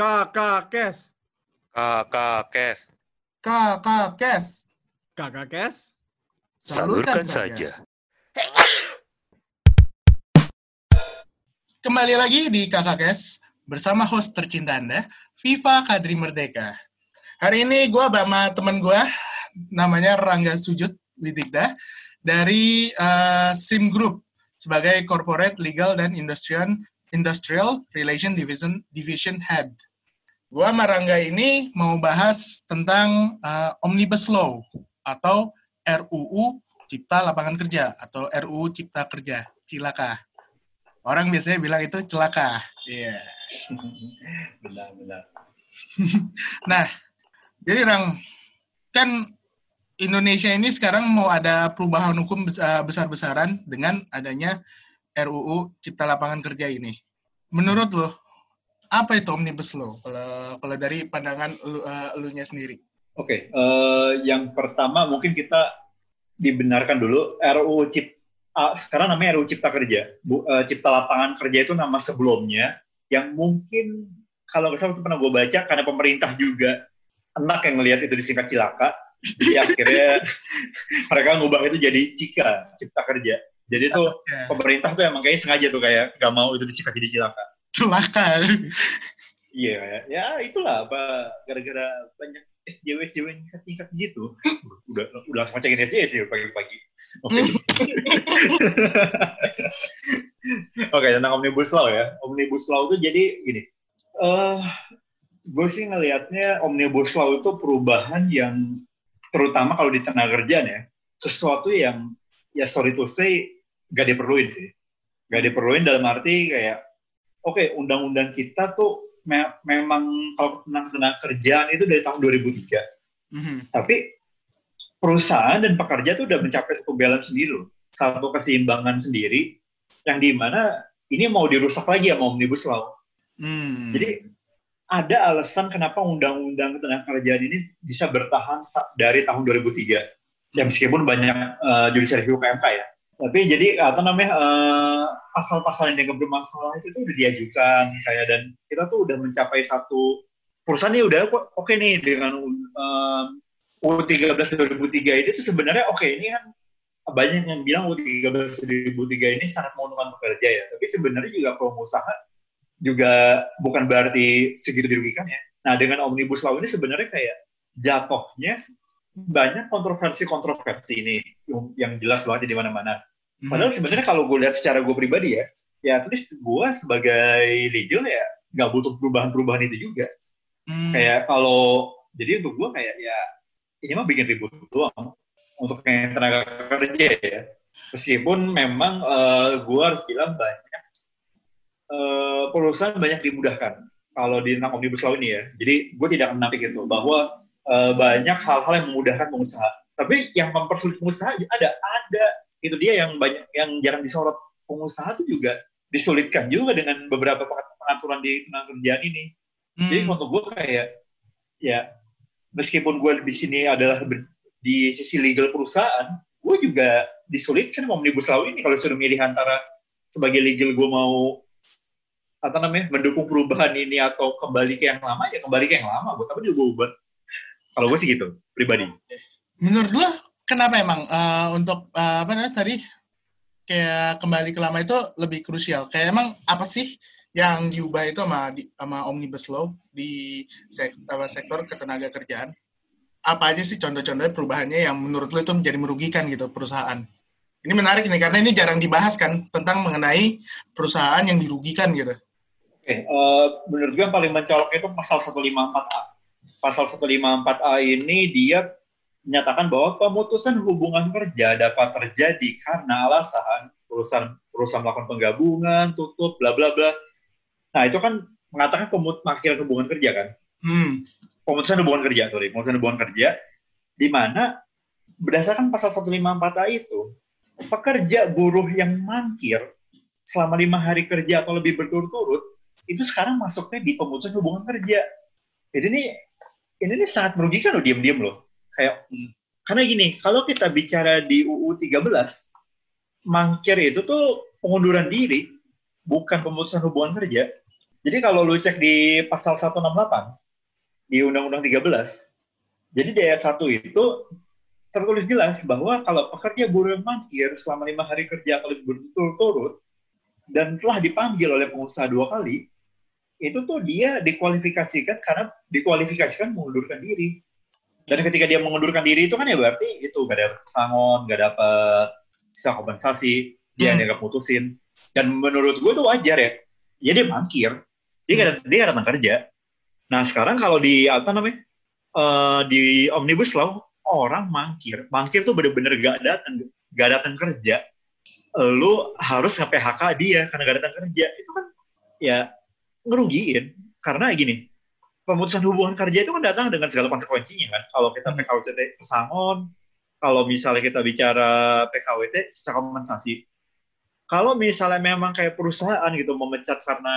Kakak Kes. Kakak Kes. Kakak Kes. Kakak Kes. Salurkan saja. Kembali lagi di Kakak Kes bersama host tercinta Anda, Viva Kadri Merdeka. Hari ini gue sama teman gue, namanya Rangga Sujud Widigda, dari uh, SIM Group sebagai Corporate Legal dan Industrial Industrial Relation Division Division Head. Gua sama Rangga ini mau bahas tentang uh, Omnibus Law atau RUU Cipta Lapangan Kerja atau RUU Cipta Kerja, Cilaka. Orang biasanya bilang itu celaka. Iya. Yeah. Benar-benar. nah, jadi Rang, kan Indonesia ini sekarang mau ada perubahan hukum besar-besaran dengan adanya RUU Cipta Lapangan Kerja ini. Menurut lo, apa itu Omnibus Law? Kalau kalau dari pandangan lu, uh, elunya sendiri. Oke, okay, uh, yang pertama mungkin kita dibenarkan dulu RUU Cipta uh, sekarang namanya RUU Cipta Kerja. Bu, uh, Cipta Lapangan Kerja itu nama sebelumnya yang mungkin kalau nggak salah pernah gue baca karena pemerintah juga enak yang melihat itu disingkat cilaka. Jadi akhirnya mereka ngubah itu jadi Cika, Cipta Kerja. Jadi itu okay. pemerintah tuh emang kayaknya sengaja tuh kayak gak mau itu disingkat jadi cilaka. Cilaka. Iya, ya, ya itulah apa gara-gara banyak SJW SJW tingkat gitu. Udah udah langsung ngecekin SJW pagi-pagi. Oke. Oke, tentang Omnibus Law ya. Omnibus Law itu jadi gini. Uh, gue sih ngelihatnya Omnibus Law itu perubahan yang terutama kalau di tenaga kerjaan ya, sesuatu yang ya sorry to say gak diperluin sih. Gak diperluin dalam arti kayak, oke okay, undang-undang kita tuh me memang kalau tentang tenaga kerjaan itu dari tahun 2003. Mm -hmm. Tapi perusahaan dan pekerja tuh udah mencapai satu balance sendiri loh. Satu keseimbangan sendiri yang di mana ini mau dirusak lagi ya mau Omnibus Law. Hmm. Jadi ada alasan kenapa undang-undang tenaga kerjaan ini bisa bertahan dari tahun 2003. Ya meskipun banyak uh, judicial review PMK ya. Tapi jadi apa namanya uh, pasal-pasal yang dianggap bermasalah itu tuh udah diajukan kayak dan kita tuh udah mencapai satu perusahaan ini udah oke okay nih dengan uh, U13 2003 ini tuh sebenarnya oke. Okay, ini kan banyak yang bilang U13 2003 ini sangat menguntungkan pekerja ya. Tapi sebenarnya juga pengusaha juga bukan berarti segitu dirugikan ya. Nah dengan omnibus law ini sebenarnya kayak jatuhnya banyak kontroversi-kontroversi ini yang jelas banget di mana-mana hmm. padahal sebenarnya kalau gue lihat secara gue pribadi ya ya terus gue sebagai legal ya nggak butuh perubahan-perubahan itu juga hmm. kayak kalau jadi untuk gue kayak ya ini mah bikin ribut doang untuk tenaga kerja ya. Meskipun memang uh, eh, gue harus bilang banyak uh, perusahaan banyak dimudahkan kalau di tentang omnibus law ini ya. Jadi gue tidak menampik itu bahwa uh, banyak hal-hal yang memudahkan pengusaha. Tapi yang mempersulit pengusaha ada, ada. Itu dia yang banyak yang jarang disorot pengusaha itu juga disulitkan juga dengan beberapa pengaturan di tenaga kerjaan ini. Hmm. Jadi untuk gue kayak ya meskipun gue di sini adalah di sisi legal perusahaan, gue juga disulitkan mau omnibus law ini kalau sudah milih antara sebagai legal gue mau apa namanya mendukung perubahan ini atau kembali ke yang lama ya kembali ke yang lama buat apa juga ubah kalau gue sih gitu pribadi menurut lo kenapa emang uh, untuk uh, apa namanya tadi kayak kembali ke lama itu lebih krusial kayak emang apa sih yang diubah itu sama di, sama omnibus law di sektor, sektor ketenaga kerjaan. Apa aja sih contoh-contohnya perubahannya yang menurut lo itu menjadi merugikan gitu perusahaan? Ini menarik nih karena ini jarang dibahas kan tentang mengenai perusahaan yang dirugikan gitu. Oke, uh, menurut gue yang paling mencolok itu pasal 154A. Pasal 154A ini dia menyatakan bahwa pemutusan hubungan kerja dapat terjadi karena alasan perusahaan perusahaan melakukan penggabungan, tutup, bla bla bla Nah, itu kan mengatakan pemut hubungan kerja kan? Hmm. Pemutusan hubungan kerja, sorry, pemutusan hubungan kerja, di mana berdasarkan pasal 154A itu, pekerja buruh yang mangkir selama lima hari kerja atau lebih berturut-turut, itu sekarang masuknya di pemutusan hubungan kerja. Jadi ini ini, ini sangat merugikan loh diam-diam loh. Kayak karena gini, kalau kita bicara di UU 13, mangkir itu tuh pengunduran diri, bukan pemutusan hubungan kerja. Jadi kalau lu cek di pasal 168 di Undang-Undang 13, jadi di ayat 1 itu tertulis jelas bahwa kalau pekerja buruh mangkir selama lima hari kerja atau lebih berturut-turut dan telah dipanggil oleh pengusaha dua kali, itu tuh dia dikualifikasikan karena dikualifikasikan mengundurkan diri. Dan ketika dia mengundurkan diri itu kan ya berarti itu gak ada pesangon, gak dapat sisa kompensasi, dia Hmm. dianggap putusin. Dan menurut gue itu wajar ya. Ya dia mangkir, dia gak, dia gak datang kerja. Nah sekarang kalau di apa namanya eh, di omnibus law orang mangkir, mangkir tuh bener-bener gak datang, gak datang kerja. Lu harus nge PHK dia karena gak datang kerja. Itu kan ya ngerugiin. Karena gini, pemutusan hubungan kerja itu kan datang dengan segala konsekuensinya kan. Kalau kita PKWT pesangon, kalau misalnya kita bicara PKWT secara kompensasi. Kalau misalnya memang kayak perusahaan gitu memecat karena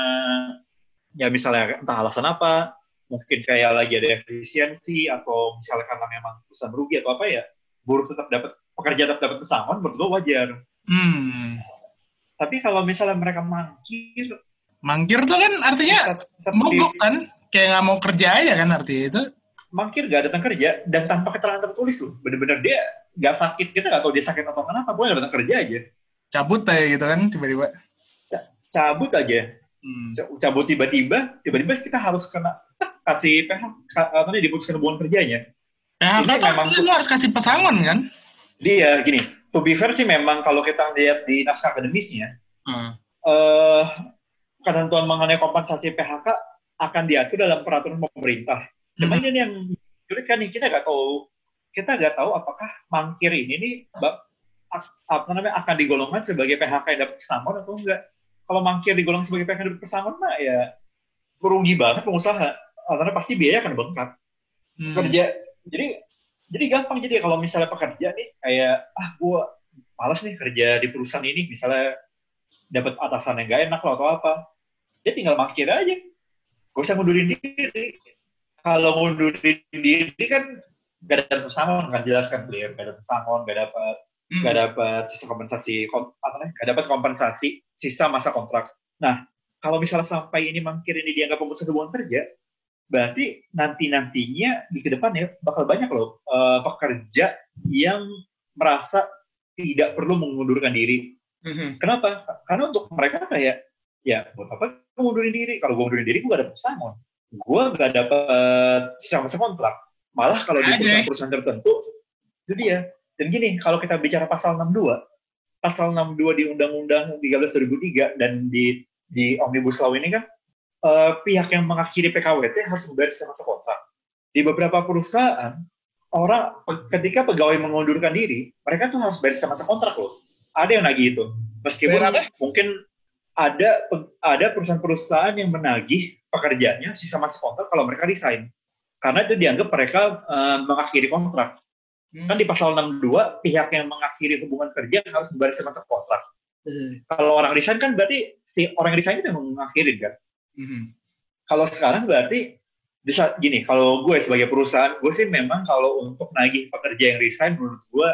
ya misalnya entah alasan apa, mungkin kayak lagi ada efisiensi atau misalnya karena memang perusahaan merugi atau apa ya, buruh tetap dapat pekerja tetap dapat pesangon, menurut gue wajar. Hmm. Tapi kalau misalnya mereka mangkir, Mangkir tuh kan artinya mogok kan? Kayak nggak mau kerja aja kan artinya itu. mangkir gak datang kerja dan tanpa keterangan tertulis loh bener-bener dia gak sakit kita gak tahu dia sakit atau kenapa gue gak datang kerja aja Cabut aja gitu kan tiba-tiba. cabut aja Hmm. Ca- cabut tiba-tiba tiba-tiba kita harus kena kasih PH katanya diputuskan hubungan kerjanya PHK tuh memang- lu harus kasih pesangon kan? dia gini to be fair sih memang kalau kita lihat di naskah akademisnya Hmm. eh ketentuan mengenai kompensasi PHK akan diatur dalam peraturan pemerintah Cuma Hmm. ini yang sulit kan nih kita nggak tahu kita nggak tahu apakah mangkir ini nih apa namanya akan digolongkan sebagai PHK yang dapat pesangon atau enggak. Kalau mangkir digolong sebagai PHK yang dapat pesangon mah ya merugi banget pengusaha. Karena pasti biaya akan bengkak. Hmm. Kerja jadi jadi gampang jadi kalau misalnya pekerja nih kayak ah gua malas nih kerja di perusahaan ini misalnya dapat atasan yang gak enak lah atau apa dia tinggal mangkir aja. Gak usah mundurin diri. Kalau mundurin diri kan gak ada pesangon kan? Jelaskan clear gak ada pesangon gak dapat Hmm. gak dapat sisa kompensasi kom- apa namanya? Gak dapat kompensasi sisa masa kontrak. Nah kalau misalnya sampai ini mangkir ini dianggap pemutusan hubungan kerja berarti nanti nantinya di ke depannya bakal banyak loh eh, pekerja yang merasa tidak perlu mengundurkan diri. Hmm. Kenapa? Karena untuk mereka kayak, ya buat apa gue mundurin diri? Kalau gue mundurin diri, gue gak dapet pesangon. Gue gak dapet sisa masa kontrak. Malah kalau di perusahaan-perusahaan tertentu, itu dia. Dan gini, kalau kita bicara pasal 62, pasal 62 di Undang-Undang 13 2003 dan di di Omnibus Law ini kan, eh, pihak yang mengakhiri PKWT harus membayar sisa masa kontrak. Di beberapa perusahaan, orang ketika pegawai mengundurkan diri, mereka tuh harus bayar sisa masa kontrak loh. Ada yang nagih itu. Meskipun mungkin ada ada perusahaan-perusahaan yang menagih pekerjaannya sisa masa kontrak kalau mereka resign. Karena itu dianggap mereka eh, mengakhiri kontrak. Hmm. Kan di pasal 62, pihak yang mengakhiri hubungan kerja harus membayar sisa masa kontrak. Kalau orang resign kan berarti si orang yang resign itu yang mengakhiri kan. Hmm. Kalau sekarang berarti bisa gini, kalau gue sebagai perusahaan, gue sih memang kalau untuk nagih pekerja yang resign menurut gue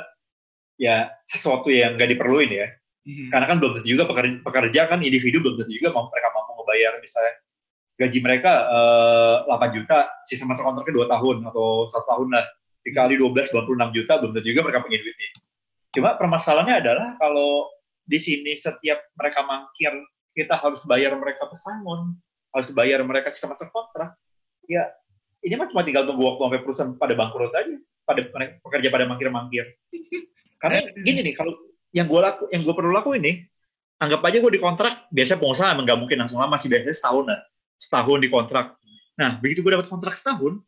ya sesuatu yang nggak diperluin ya. Hmm. Karena kan belum tentu juga pekerja, pekerja kan individu belum tentu juga mereka mampu membayar misalnya gaji mereka eh, 8 juta, sisa masa kontraknya 2 tahun atau satu tahun lah. Dikali 12, 96 juta, belum tentu juga mereka punya duitnya. Cuma permasalahannya adalah kalau di sini setiap mereka mangkir, kita harus bayar mereka pesangon, harus bayar mereka sisa masa kontrak. Ya, ini mah cuma tinggal tunggu waktu sampai perusahaan pada bangkrut aja, pada pekerja pada mangkir-mangkir. Karena gini nih, kalau yang gue laku, yang gue perlu lakuin nih, anggap aja gue dikontrak, biasanya pengusaha emang nggak mungkin langsung lama sih, biasanya setahun lah, setahun dikontrak. Nah, begitu gue dapat kontrak setahun,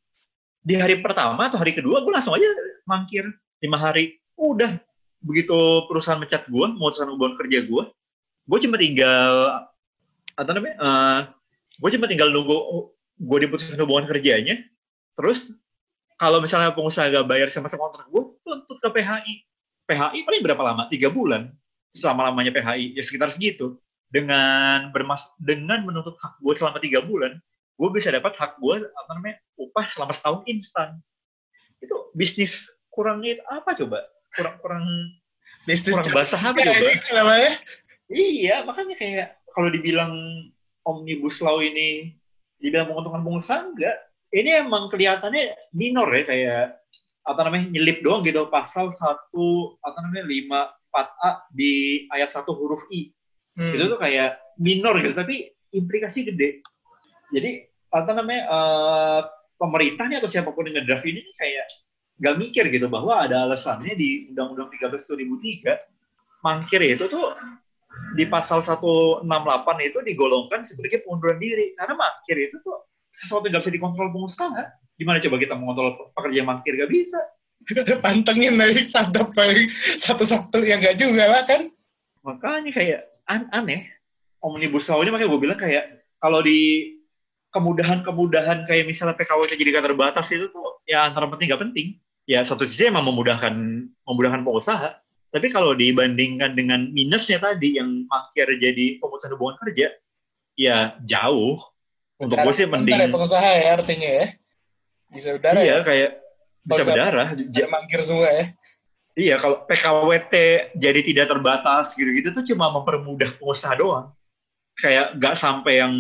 di hari pertama atau hari kedua gue langsung aja mangkir lima hari, udah begitu perusahaan mencat gue, memutuskan hubungan kerja gue, gue cuma tinggal apa namanya, eh, gue cuma tinggal nunggu gue diputuskan hubungan kerjanya, terus kalau misalnya pengusaha gak bayar sama sama kontrak gue, tuntut ke PHI. PHI paling berapa lama? Tiga bulan. Selama lamanya PHI, ya sekitar segitu. Dengan bermas dengan menuntut hak gue selama tiga bulan, gue bisa dapat hak gue apa namanya upah selama setahun instan. Itu bisnis kurangnya itu apa coba? Kurang kurang Bisnis kurang basah apa Ya, coba? namanya. Iya, makanya kayak kalau dibilang omnibus law ini dibilang menguntungkan pengusaha enggak. Ini emang kelihatannya minor ya kayak apa namanya nyelip doang gitu pasal satu apa namanya lima 4A di ayat satu huruf I. Hmm. Itu tuh kayak minor gitu tapi implikasi gede. Jadi apa namanya eh, pemerintahnya atau siapa pun yang ngedraft ini kayak gak mikir gitu bahwa ada alasannya di Undang-Undang 13 2003 mangkir itu tuh di pasal 168 itu digolongkan sebagai pengunduran diri karena mangkir itu tuh sesuatu yang gak bisa dikontrol pengusaha gimana coba kita mengontrol pekerja mangkir gak bisa. Pantengin dari sadap paling satu-satu yang gak juga lah kan. makanya kayak an aneh. Omnibus law ini makanya gue bilang kayak kalau di kemudahan-kemudahan kayak misalnya PKWT jadi gak terbatas itu tuh ya antara penting gak penting. Ya satu sisi emang memudahkan memudahkan pengusaha. Tapi kalau dibandingkan dengan minusnya tadi yang akhir jadi pemutusan hubungan kerja ya jauh untuk gue sih Bentar ya mending pengusaha ya artinya ya. Bisa udara iya ya. kayak bisa berdarah Jangan mangkir semua ya. Iya, kalau PKWT jadi tidak terbatas gitu-gitu tuh cuma mempermudah pengusaha doang. Kayak nggak sampai yang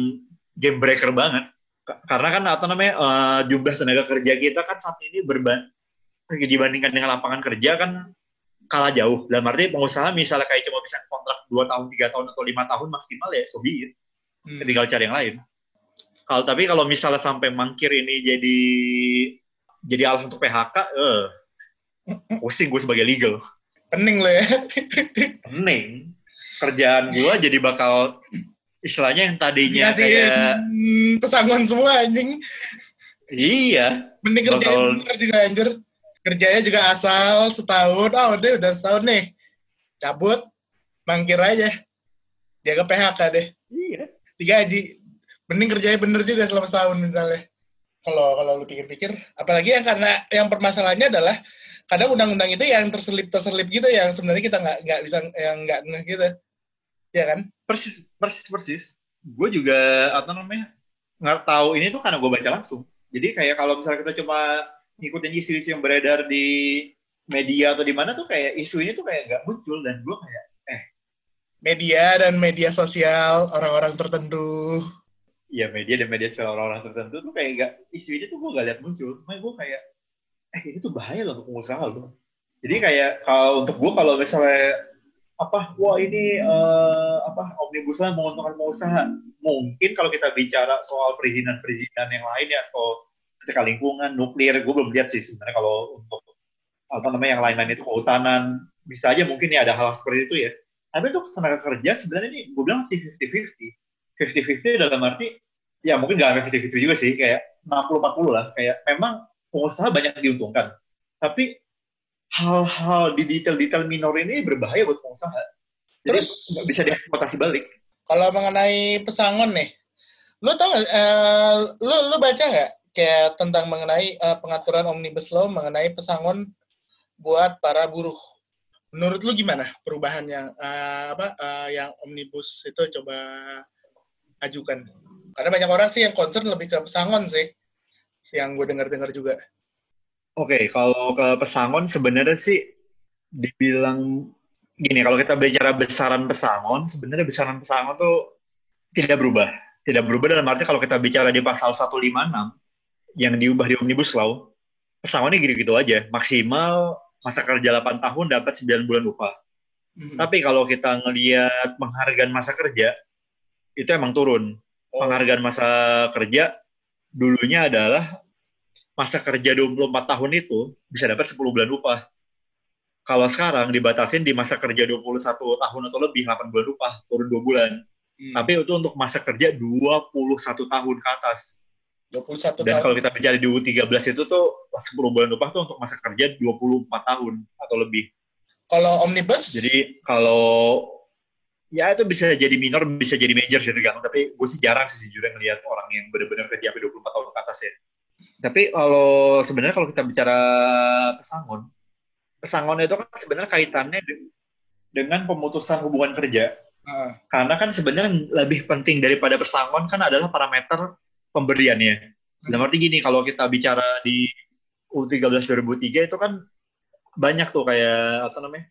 game breaker banget. Ka- Karena kan apa namanya eh, jumlah tenaga kerja kita kan saat ini berban dibandingkan dengan lapangan kerja kan kalah jauh. Dalam arti pengusaha misalnya kayak cuma bisa kontrak 2 tahun, 3 tahun atau lima tahun maksimal ya so be it. Hmm. Tinggal cari yang lain. Kalau tapi kalau misalnya sampai mangkir ini jadi jadi alasan untuk PHK, eh pusing gue sebagai legal. Pening lo ya. pening kerjaan gua jadi bakal istilahnya yang tadinya Ngasih kayak pesangon semua anjing. iya Mending kerjanya Bakal- bener juga anjir. Kerjanya juga asal setahun. Oh udah udah setahun nih. Cabut. Mangkir aja. Dia ke PHK deh. iya Digaji. Mending kerjanya bener juga selama setahun misalnya. Kalau kalau lu pikir-pikir, apalagi yang karena yang permasalahannya adalah kadang undang-undang itu yang terselip terselip gitu yang sebenarnya kita nggak nggak bisa yang nggak ngeh gitu, ya kan? persis persis persis gue juga apa namanya nggak tahu ini tuh karena gue baca langsung jadi kayak kalau misalnya kita cuma ngikutin isu-isu yang beredar di media atau di mana tuh kayak isu ini tuh kayak nggak muncul dan gue kayak Media dan media sosial orang-orang tertentu. Ya media dan media sosial orang-orang tertentu tuh kayak nggak isu ini tuh gue nggak lihat muncul. Makanya gue kayak eh ini tuh bahaya loh untuk pengusaha loh. Jadi kayak kalau untuk gue kalau misalnya apa wah ini eh, apa omnibus law menguntungkan pengusaha mungkin kalau kita bicara soal perizinan-perizinan yang lainnya atau ketika lingkungan nuklir gue belum lihat sih sebenarnya kalau untuk apa namanya yang lain-lain itu kehutanan. Bisa aja mungkin ya ada hal seperti itu ya. Tapi untuk tenaga kerja sebenarnya ini gue bilang sih 50-50 50-50 dalam arti ya mungkin nggak 50-50 juga sih kayak 60-40 lah kayak memang pengusaha banyak diuntungkan tapi hal-hal di detail-detail minor ini berbahaya buat pengusaha jadi Terus- nggak bisa dieksploitasi balik Kalau mengenai pesangon nih, lu tau nggak? eh, lu lu baca nggak kayak tentang mengenai eh, pengaturan omnibus law mengenai pesangon buat para buruh? Menurut lu gimana perubahan yang eh, apa eh, yang omnibus itu coba ajukan? Karena banyak orang sih yang concern lebih ke pesangon sih, yang gue dengar-dengar juga. Oke, kalau ke pesangon sebenarnya sih dibilang gini, kalau kita bicara besaran pesangon, sebenarnya besaran pesangon tuh tidak berubah. Tidak berubah dalam arti kalau kita bicara di pasal 156 yang diubah di Omnibus Law, pesangonnya gitu-gitu aja. Maksimal masa kerja 8 tahun dapat 9 bulan upah. Hmm. Tapi kalau kita ngelihat penghargaan masa kerja, itu emang turun. Oh. Penghargaan masa kerja dulunya adalah masa kerja 24 tahun itu bisa dapat 10 bulan upah. Kalau sekarang dibatasin di masa kerja 21 tahun atau lebih 8 bulan upah, turun 2 bulan. Hmm. Tapi itu untuk masa kerja 21 tahun ke atas. 21 Dan tahun. kalau kita bicara di U13 itu tuh 10 bulan upah tuh untuk masa kerja 24 tahun atau lebih. Kalau omnibus, Jadi kalau ya itu bisa jadi minor, bisa jadi major sih tergantung. Tapi gue sih jarang sih sejujurnya ngelihat orang yang benar-benar kerja sampai 24 tahun ke atas ya. Tapi kalau sebenarnya kalau kita bicara pesangon, pesangon itu kan sebenarnya kaitannya de- dengan pemutusan hubungan kerja. Heeh. Karena kan sebenarnya lebih penting daripada pesangon kan adalah parameter pemberiannya. Dalam arti gini, kalau kita bicara di U13 2003 itu kan banyak tuh kayak apa namanya?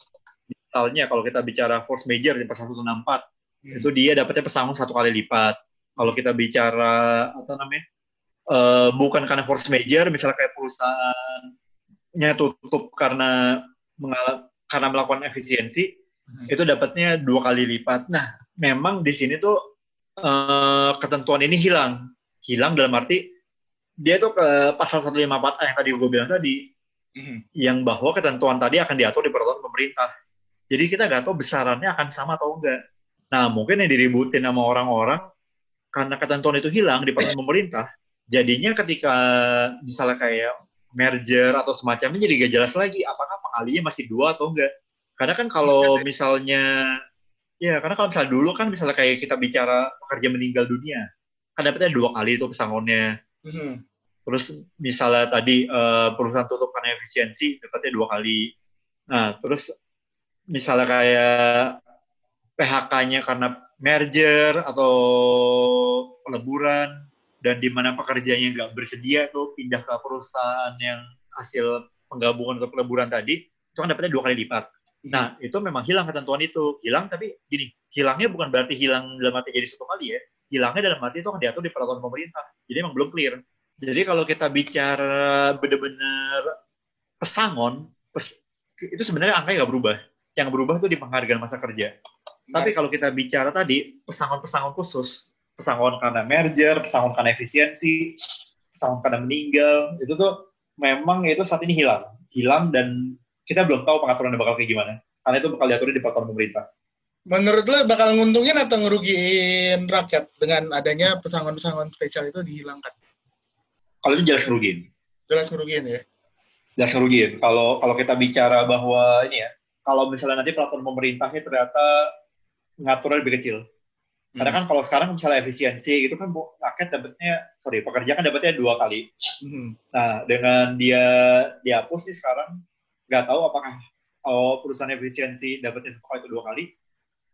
Misalnya kalau kita bicara force major di pasal 164 Hmm. itu dia dapatnya pesangon satu kali lipat. Kalau kita bicara apa namanya, eh, bukan karena force major, misalnya kayak perusahaannya tutup karena mengal- karena melakukan efisiensi, Hmm. itu dapatnya dua kali lipat. Nah, memang di sini tuh eh, ketentuan ini hilang. Hilang dalam arti dia tuh ke pasal 154 yang tadi gue bilang tadi, Mhm. yang bahwa ketentuan tadi akan diatur di peraturan pemerintah. Jadi kita nggak tahu besarannya akan sama atau enggak. Nah, mungkin yang diributin sama orang-orang karena ketentuan itu hilang di peraturan pemerintah, jadinya ketika misalnya kayak merger atau semacamnya jadi gak jelas lagi apakah pengalinya masih dua atau enggak. Karena kan kalau misalnya ya karena kalau misalnya dulu kan misalnya kayak kita bicara pekerja meninggal dunia, kan dapetnya dua kali itu pesangonnya. Mhm. Terus misalnya tadi eh, perusahaan tutup karena efisiensi, dapatnya dua kali. Nah, terus misalnya kayak PHK-nya karena merger atau peleburan, dan di mana pekerjanya nggak bersedia tuh pindah ke perusahaan yang hasil penggabungan atau peleburan tadi, itu kan dapatnya dua kali lipat. Nah, itu memang hilang ketentuan itu. Hilang tapi gini, hilangnya bukan berarti hilang dalam arti jadi satu kali ya. Hilangnya dalam arti itu akan diatur di peraturan pemerintah. Jadi emang belum clear. Jadi kalau kita bicara benar-benar pesangon, pes- itu sebenarnya angkanya nggak berubah. Yang berubah itu di penghargaan masa kerja. Tapi kalau kita bicara tadi, pesangon-pesangon khusus, pesangon karena merger, pesangon karena efisiensi, pesangon karena meninggal, itu tuh memang itu saat ini hilang. Hilang dan kita belum tahu pengaturannya bakal kayak gimana. Karena itu bakal diatur di peraturan pemerintah. Menurut lo bakal nguntungin atau ngerugiin rakyat dengan adanya pesangon-pesangon spesial itu dihilangkan? Kalau itu jelas ngerugiin. Jelas ngerugiin ya. Jelas ngerugiin. Kalau kalau kita bicara bahwa ini ya, kalau misalnya nanti peraturan pemerintahnya ternyata ngaturnya lebih kecil. Karena kan kalau sekarang misalnya efisiensi itu kan rakyat dapatnya, sorry, pekerja kan dapatnya dua kali. Mhm. Nah, dengan dia dihapus nih sekarang, nggak tahu apakah oh, perusahaan efisiensi dapatnya satu kali atau dua kali,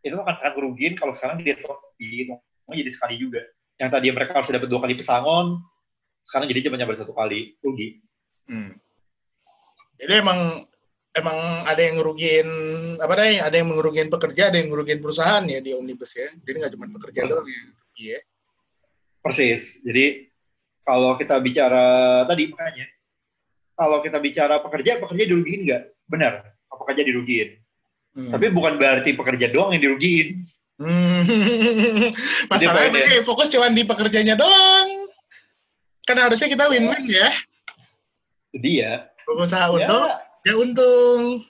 itu akan sangat merugikan kalau sekarang dia dihitungnya jadi sekali juga. Yang tadi mereka harus dapat dua kali pesangon, sekarang jadi cuma nyampe satu kali, rugi. Jadi emang emang ada yang ngerugiin apa deh? Ada yang ngerugiin pekerja, ada yang ngerugiin perusahaan ya di omnibus ya. Jadi nggak cuma pekerja Betul. doang yang rugi ya. Persis. Jadi kalau kita bicara tadi makanya, kalau kita bicara pekerja, pekerja dirugiin nggak? Benar, pekerja dirugiin. Hmm. Tapi bukan berarti pekerja doang yang dirugiin. Hmm. Masalahnya begini, fokus cuma di pekerjanya doang. Kan harusnya kita win-win ya. Jadi ya, Pengusaha ya untung, ya untung.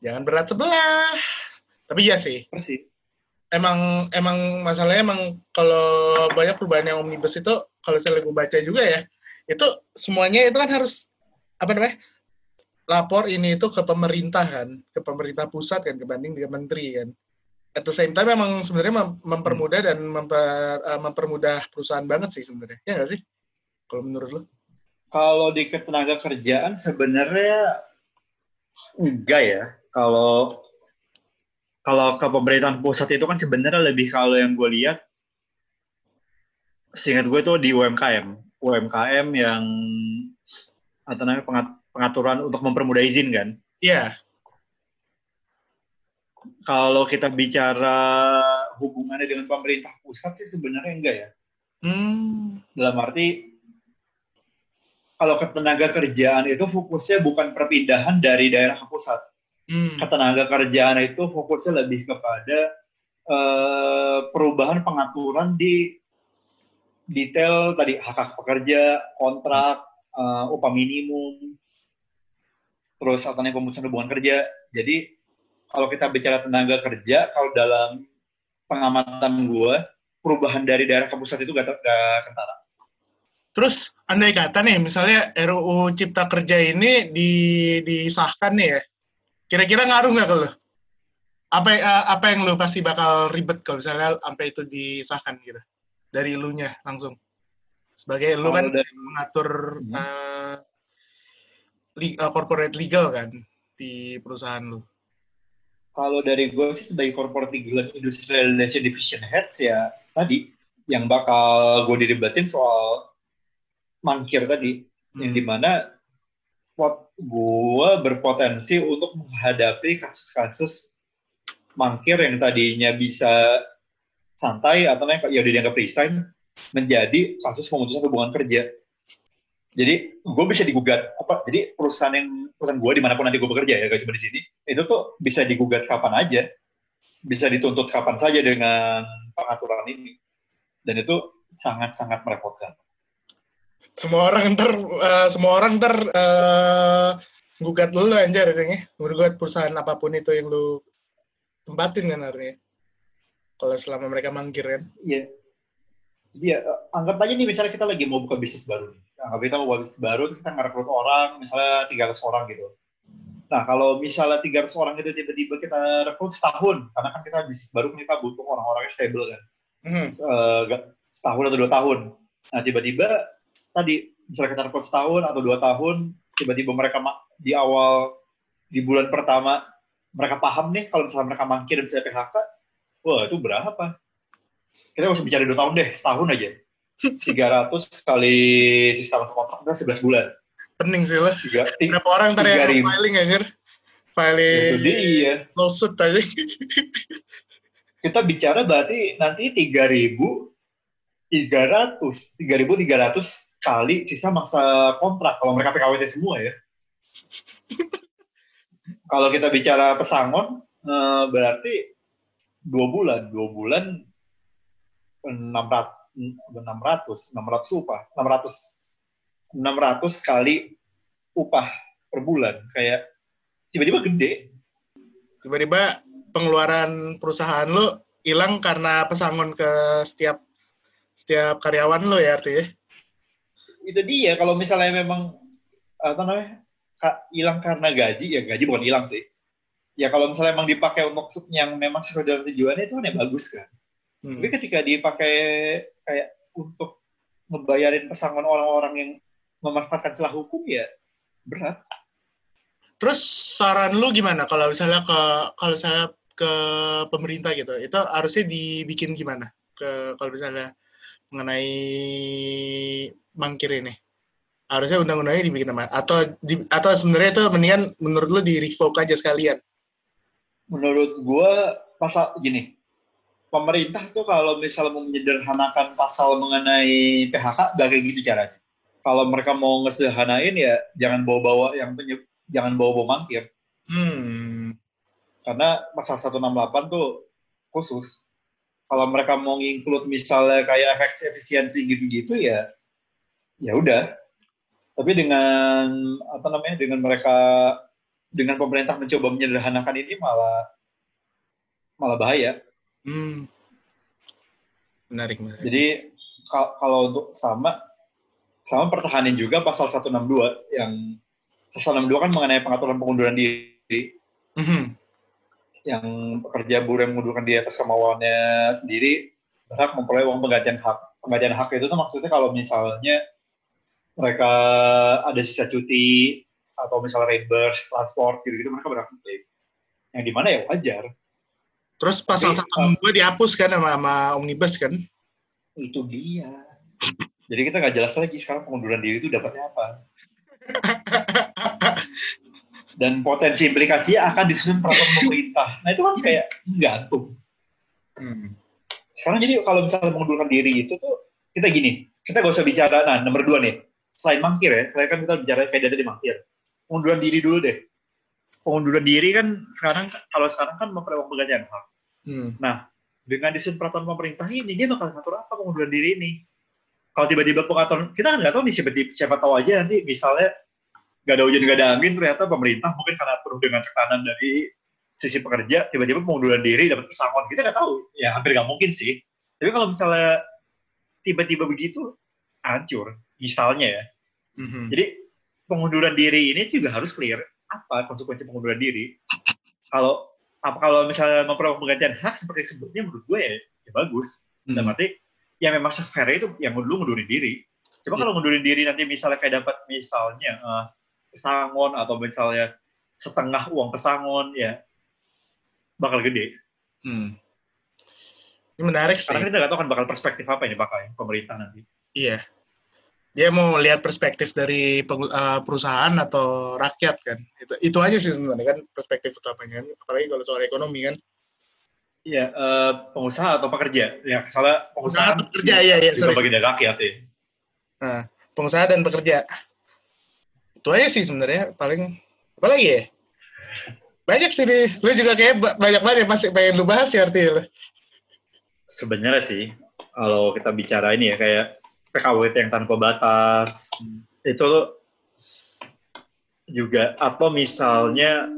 Jangan berat sebelah. Tapi ya sih, persis. emang emang masalahnya emang kalau banyak perubahan yang omnibus itu kalau saya gue baca juga ya itu semuanya itu kan harus apa namanya lapor ini itu ke pemerintah kan ke pemerintah pusat kan dibanding dengan menteri kan at the same time memang sebenarnya mem- mempermudah dan memper, eh, mempermudah perusahaan banget sih sebenarnya ya nggak sih kalau menurut lo Kalau di ketenaga kerjaan sebenarnya enggak ya. Kalau kalau ke pemerintahan pusat itu kan sebenarnya lebih kalau yang gue lihat, seingat gue tuh di UMKM, UMKM yang apa namanya pengat- pengaturan untuk mempermudah izin kan. Iya Kalau kita bicara hubungannya dengan pemerintah pusat sih sebenarnya enggak ya. hmm Dalam arti kalau ketenaga kerjaan itu fokusnya bukan perpindahan dari daerah ke pusat. hmm Ketenaga kerjaan itu fokusnya lebih kepada eh, perubahan pengaturan di detail tadi hak hak pekerja, kontrak, eh, upah minimum, terus apa namanya pemutusan hubungan kerja. Jadi kalau kita bicara tenaga kerja, kalau dalam pengamatan gue, perubahan dari daerah ke pusat itu gak, gak kentara. Terus andai kata nih, misalnya RUU Cipta Kerja ini di, disahkan nih ya, kira-kira ngaruh nggak ke lo? Apa eh, apa yang lo pasti bakal ribet kalau misalnya sampai itu disahkan gitu? Dari elunya langsung. Sebagai lu kan mengatur Hmm. eh, li- eh, corporate legal kan di perusahaan lu. kalau dari gue sih sebagai corporate legal and industrial relation division heads ya tadi yang bakal gue didebatin soal mangkir tadi yang Hmm. di mana pot gue berpotensi untuk menghadapi kasus-kasus mangkir yang tadinya bisa santai atau yang ya udah dianggap resign menjadi kasus pemutusan hubungan kerja. Jadi gue bisa digugat apa? Jadi perusahaan yang perusahaan gue di mana pun nanti gue bekerja ya, gak cuma di sini, itu tuh bisa digugat kapan aja, bisa dituntut kapan saja dengan pengaturan ini, dan itu sangat-sangat merepotkan. Semua orang ntar, eh, semua orang ntar eh, gugat lu anjir artinya. Gugat perusahaan apa pun itu yang lu tempatin kan artinya. Kalau selama mereka mangkir kan. Iya. Iya, eh, anggap aja nih misalnya kita lagi mau buka bisnis baru nih. Anggap kita mau buka bisnis baru, kita ngerekrut orang, misalnya 300 orang gitu. Nah, kalau misalnya 300 orang itu tiba-tiba kita rekrut setahun, karena kan kita bisnis baru kita butuh orang-orang yang stable kan. Hmm. Eh, nggak- setahun atau dua tahun. Nah, tiba-tiba tadi misalnya kita rekrut setahun atau dua tahun, tiba-tiba mereka di awal di bulan pertama mereka paham nih kalau misalnya mereka mangkir dan bisa PHK, wah itu berapa? Kita usah bicara dua tahun deh, setahun aja. 300 kali sisa masa kontrak udah 11 bulan. Pening sih lah. Tiga, ti- Berapa orang ntar yang 3.000. filing anjir? itu Filing dia. lawsuit aja. Kita bicara berarti nanti 3.300, 3.300 kali sisa masa kontrak kalau mereka PKWT semua ya. kalau kita bicara pesangon, eh, berarti dua bulan, dua bulan 600, 600, 600 upah, 600, 600 kali upah per bulan, kayak tiba-tiba gede. Tiba-tiba pengeluaran perusahaan lu hilang karena pesangon ke setiap setiap karyawan lo ya artinya. Itu dia kalau misalnya memang apa namanya hilang karena gaji ya gaji bukan hilang sih ya kalau misalnya memang dipakai untuk yang memang sesuai dengan tujuannya itu kan ya bagus kan Hmm. tapi ketika dipakai kayak untuk ngebayarin pesangon orang-orang yang memanfaatkan celah hukum ya berat Terus saran lu gimana kalau misalnya ke kalau misalnya ke pemerintah gitu, itu harusnya dibikin gimana? Ke kalau misalnya mengenai mangkir ini, harusnya undang-undangnya dibikin apa? Atau di, atau sebenarnya itu mendingan menurut lu di revoke aja sekalian? menurut gua pasal gini pemerintah tuh kalau misalnya mau menyederhanakan pasal mengenai PHK gak kayak gitu caranya kalau mereka mau ngesederhanain ya jangan bawa-bawa yang penye- jangan bawa-bawa mangkir Hmm. karena pasal 168 tuh khusus. Kalau mereka mau include misalnya kayak efek efisiensi gitu-gitu ya, ya udah. Tapi dengan apa namanya dengan mereka dengan pemerintah mencoba menyederhanakan ini malah malah bahaya. Hmm. Menarik, menarik. Jadi kal- kalau untuk sama sama pertahanin juga pasal 162 yang 162 kan mengenai pengaturan pengunduran diri. Mhm. yang pekerja buruh yang mengundurkan diri atas kemauannya sendiri berhak memperoleh uang penggantian hak. Penggantian hak itu tuh maksudnya kalau misalnya mereka ada sisa cuti atau misalnya reimburse transport gitu-gitu mereka berhak mengklaim. Yang di mana ya wajar. Terus pasal satu dua dihapus kan sama, sama omnibus kan? Itu dia. Jadi kita nggak jelas lagi sekarang pengunduran diri itu dapatnya apa. Dan potensi implikasinya akan disusun peraturan pemerintah. Nah itu kan kayak gantung. Hmm. sekarang jadi kalau misalnya mengundurkan diri itu tuh kita gini kita gak usah bicara nah nomor dua nih selain mangkir ya selain kan kita bicara kayak dari mangkir. Pengunduran diri dulu deh. Pengunduran diri kan sekarang kalau sekarang kan memperoleh hak Hmm. dengan disusun peraturan pemerintah ini dia bakal ngatur apa pengunduran diri ini? Kalau tiba-tiba pengaturan kita kan nggak tahu nih siapa, siapa tahu aja nanti misalnya nggak ada hujan nggak ada angin ternyata pemerintah mungkin karena penuh dengan tekanan dari sisi pekerja tiba-tiba pengunduran diri dapat pesangon. Kita nggak tahu. Ya hampir nggak mungkin sih. Tapi kalau misalnya tiba-tiba begitu hancur misalnya ya Mhm. jadi pengunduran diri ini juga harus clear apa konsekuensi pengunduran diri. Kalau apa kalau misalnya memperoleh penggantian hak seperti sebutnya menurut gue ya, ya bagus. Hmm. Dan arti yang memang sefair itu yang dulu ngundurin diri. Coba Iya. kalau ngundurin diri nanti misalnya kayak dapat misalnya eh, pesangon atau misalnya setengah uang pesangon ya bakal gede. Hmm. Ini menarik sih. Karena kita nggak tahu kan bakal perspektif apa ini bakal ya, pemerintah nanti. Iya. Dia mau lihat perspektif dari eh, perusahaan atau rakyat kan. Itu itu aja sih sebenarnya kan perspektif utamanya kan. Apalagi kalau soal ekonomi kan. Ya, eh, pengusaha atau pekerja? Ya, soalnya pengusaha Pengusaha, pekerja, iya, iya, juga sorry. bagian dari rakyat ya. Nah, pengusaha dan pekerja. Itu aja sih sebenarnya paling apa lagi ya? Banyak sih nih. Lu juga kayak ba- banyak banget yang pasti pengen lu bahas ya artinya. Sebenarnya sih, kalau kita bicara ini ya kayak PKWT yang tanpa batas, itu juga atau misalnya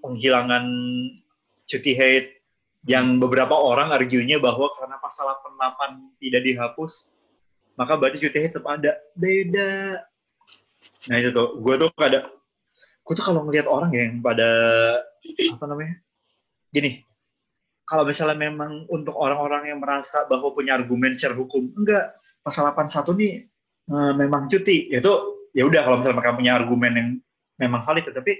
penghilangan cuti haid yang beberapa orang arguenya bahwa karena pasal 88 tidak dihapus, maka berarti cuti haid tetap ada. Beda. Nah itu tuh, gue tuh kada, gue tuh kalau ngelihat orang yang pada apa namanya, gini, kalau misalnya memang untuk orang-orang yang merasa bahwa punya argumen secara hukum, enggak, pasal 81 nih eh, memang cuti, itu ya udah kalau misalnya mereka punya argumen yang memang valid, tapi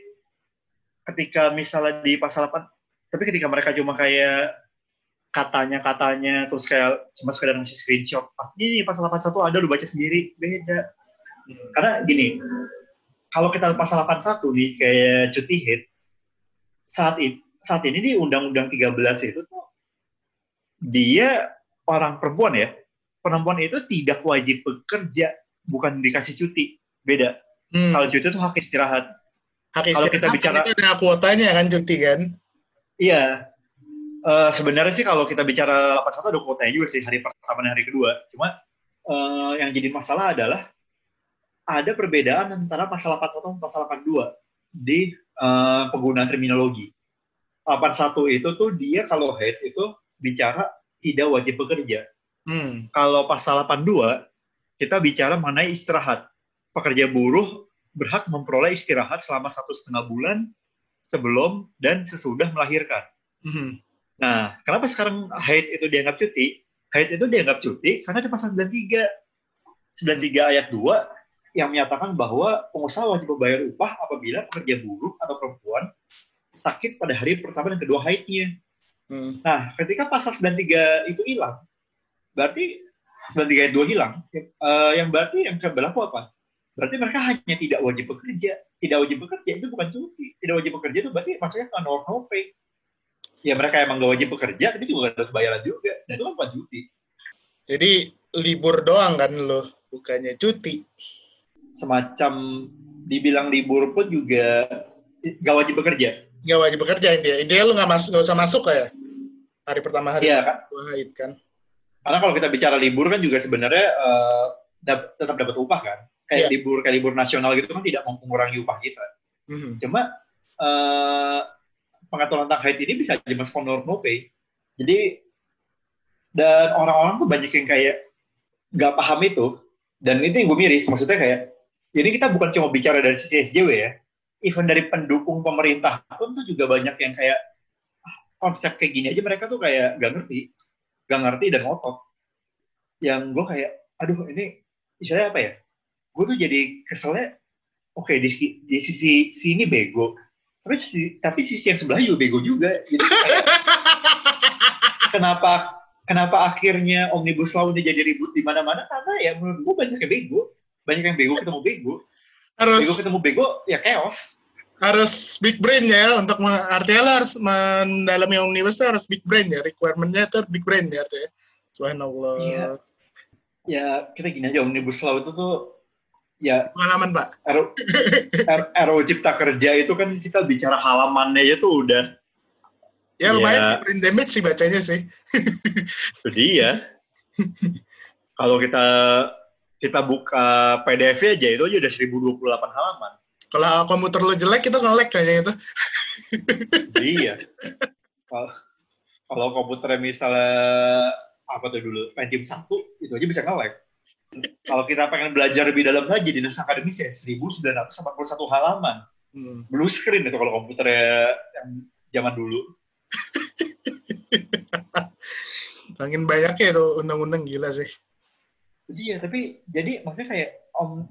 ketika misalnya di pasal 8, tapi ketika mereka cuma kayak katanya-katanya, terus kayak cuma sekedar ngasih screenshot, pasti nih pasal 81 ada, lu baca sendiri, beda. Karena gini, kalau kita pasal 81 nih kayak cuti hit, saat ini, saat ini di Undang-Undang 13 itu tuh dia orang perempuan ya, perempuan itu tidak wajib bekerja, bukan dikasih cuti, beda. Hmm. Kalau cuti itu hak istirahat. Hak kalau kita istirahat bicara- ada kuotanya kan cuti kan. Iya. Eh, sebenarnya sih kalau kita bicara 81 ada kuotanya juga sih hari pertama dan hari kedua. Cuma eh, yang jadi masalah adalah ada perbedaan antara pasal 81 dan pasal 82 di eh, penggunaan terminologi. 81 itu tuh dia kalau head itu bicara tidak wajib bekerja. Hmm. Kalau pasal 82 kita bicara mengenai istirahat. Pekerja buruh berhak memperoleh istirahat selama satu setengah bulan sebelum dan sesudah melahirkan. Hmm. Nah, kenapa sekarang haid itu dianggap cuti? Haid itu dianggap cuti karena di pasal 93. 93 ayat 2 yang menyatakan bahwa pengusaha wajib membayar upah apabila pekerja buruh atau perempuan sakit pada hari pertama dan kedua haidnya. Hmm. Nah, ketika pasal 93 itu hilang, berarti 93 ayat 2 hilang, eh, yang berarti yang berlaku apa? Berarti mereka hanya tidak wajib bekerja. Tidak wajib bekerja itu bukan cuti. Tidak wajib bekerja itu berarti maksudnya kan no no pay. Ya mereka emang gak wajib bekerja, tapi juga gak ada kebayaran juga. Dan itu kan bukan cuti. Jadi libur doang kan lo, bukannya cuti. Semacam dibilang libur pun juga gak wajib bekerja. Nggak wajib bekerja intinya. Intinya lu nggak masuk, nggak usah masuk ya. Hari pertama hari Iya kan? haid kan. Karena kalau kita bicara libur kan juga sebenarnya eh, dap- tetap dapat upah kan. Kayak Iya. libur kayak libur nasional gitu kan tidak mengurangi upah kita. Hmm. Cuma eh, pengaturan tentang haid ini bisa aja masuk honor no pay. Jadi dan orang-orang tuh banyak yang kayak nggak paham itu. Dan itu yang gue miris. Maksudnya kayak ini kita bukan cuma bicara dari sisi SJW ya. Even dari pendukung pemerintah pun tuh juga banyak yang kayak "Ah, konsep kayak gini aja mereka tuh kayak gak ngerti, gak ngerti dan ngotot. Yang gue kayak, aduh ini istilahnya apa ya? Gue tuh jadi keselnya, oke di, sisi- di sisi sini bego, tapi sisi, tapi sisi yang sebelah juga bego juga. Jadi kayak, kenapa kenapa akhirnya omnibus law ini jadi ribut di mana-mana? Karena ya menurut gue banyak yang bego, banyak yang bego ketemu bego, Harus bego ketemu bego ya chaos. Harus big brain ya untuk artinya lo harus mendalami omnibus itu harus big brain ya requirementnya itu big brain ya artinya subhanallah Iya. Ya kita gini aja omnibus law itu tuh ya pengalaman pak RU, R- RUU Cipta Kerja itu kan kita bicara halamannya aja tuh udah ya lumayan Iya. sih brain damage sih bacanya sih itu dia. Kalau kita kita buka PDF aja itu aja udah 1028 halaman. Kalau komputer lo jelek itu nge-lag kayaknya itu iya. Kalau komputernya misalnya apa tuh dulu Pentium 1 itu aja bisa nge-lag. Kalau kita pengen belajar lebih dalam lagi di naskah akademis ya 1941 halaman. Hmm. Blue screen itu kalau komputernya yang zaman dulu. Makin banyak ya itu undang-undang gila sih Iya, tapi jadi maksudnya kayak om,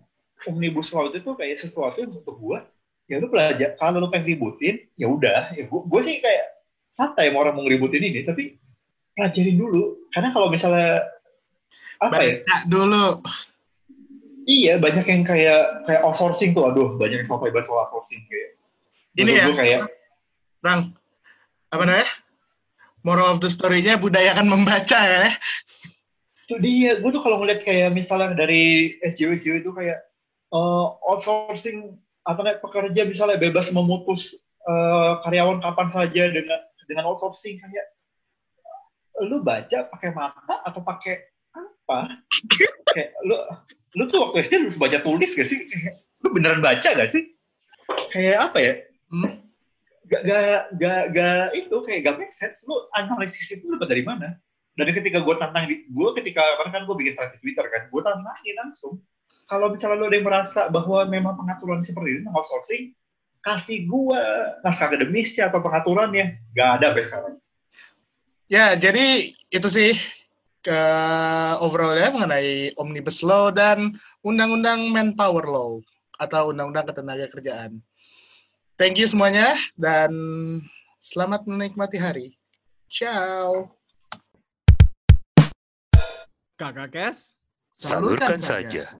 omnibus law itu tuh kayak sesuatu yang untuk gua ya lu belajar kalau lu pengen ributin ya udah ya gua, gua sih kayak santai mau orang mau ngeributin ini tapi pelajarin dulu karena kalau misalnya apa ya baca dulu iya banyak yang kayak kayak outsourcing tuh aduh banyak yang sampai bahas soal outsourcing kayak Ini ya? kayak Bang, apa namanya? Moral of the story-nya budayakan membaca ya. Itu dia, gue tuh kalau ngeliat kayak misalnya dari SJW SJW itu kayak eh, outsourcing atau naik pekerja misalnya bebas memutus eh, karyawan kapan saja dengan dengan outsourcing kayak lu baca pakai mata atau pakai apa? kayak lu lu tuh waktu SD harus baca tulis gak sih? Lu beneran baca gak sih? Kayak apa ya? Hmm? Gak, gak, gak, gak itu kayak gak make sense. Lu analisis itu dapat dari mana? Dan ketika gue tantang, gue ketika karena kan gue bikin thread Twitter kan, gue tantangin langsung. Kalau misalnya lu ada yang merasa bahwa memang pengaturan seperti ini outsourcing, kasih gue naskah akademisnya atau pengaturannya. Gak ada sampai sekarang. Ya, jadi itu sih ke overallnya mengenai omnibus law dan undang-undang manpower law atau undang-undang ketenaga kerjaan. Thank you semuanya dan selamat menikmati hari. Ciao. Kakak Kes. Salurkan saja.